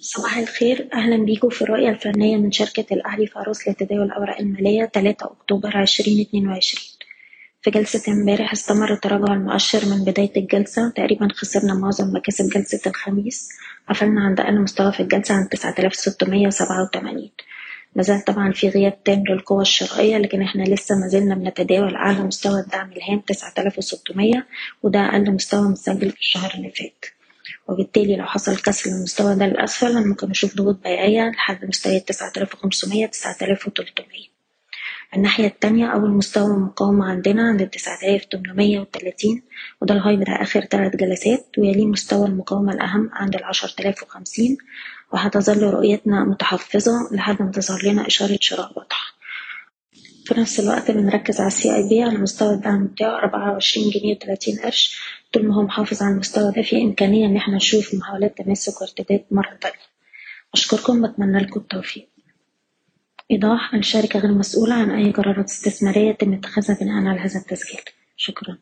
صباح الخير. أهلا بيكم في الرؤية الفنية من شركة الأهلي فاروس لتداول الأوراق المالية 3 أكتوبر 2022 في جلسة امبارح استمر تراجع المؤشر من بداية الجلسة. تقريبا خسرنا معظم مكاسب جلسة الخميس. قفلنا عند أقل مستوى في الجلسة عند 9687 مازال طبعا في غياب تام للقوى الشرائية لكن إحنا لسه مازلنا بنتداول أعلى مستوى الدعم الهام 9600 وده أقل مستوى مسجل في الشهر اللي فات. وبالتالي لو حصل كسر المستوى ده للأسفل أنا ممكن أشوف ضغوط بيعية لحد مستويات تسعة آلاف وخمسمية تسعة آلاف وتلتمية. الناحية التانية أول مستوى مقاومة عندنا عند تسعة آلاف تمنمية وتلاتين وده ال high بتاع آخر تلات جلسات ويليه مستوى المقاومة الأهم عند العشر تلاف وخمسين وهتظل رؤيتنا متحفظة لحد ما تظهر لنا إشارة شراء واضحة. في نفس الوقت بنركز على ال CIB على مستوى الدعم بتاعه أربعة وعشرين جنيه وتلاتين قرش طول ما هو محافظ على المستوى ده في إمكانية إن إحنا نشوف محاولات تماسك وارتداد مرة تانية. أشكركم بتمنى لكم التوفيق. إيضاح الشركة غير مسؤولة عن أي قرارات استثمارية يتم اتخاذها بناء على هذا التسجيل. شكرا.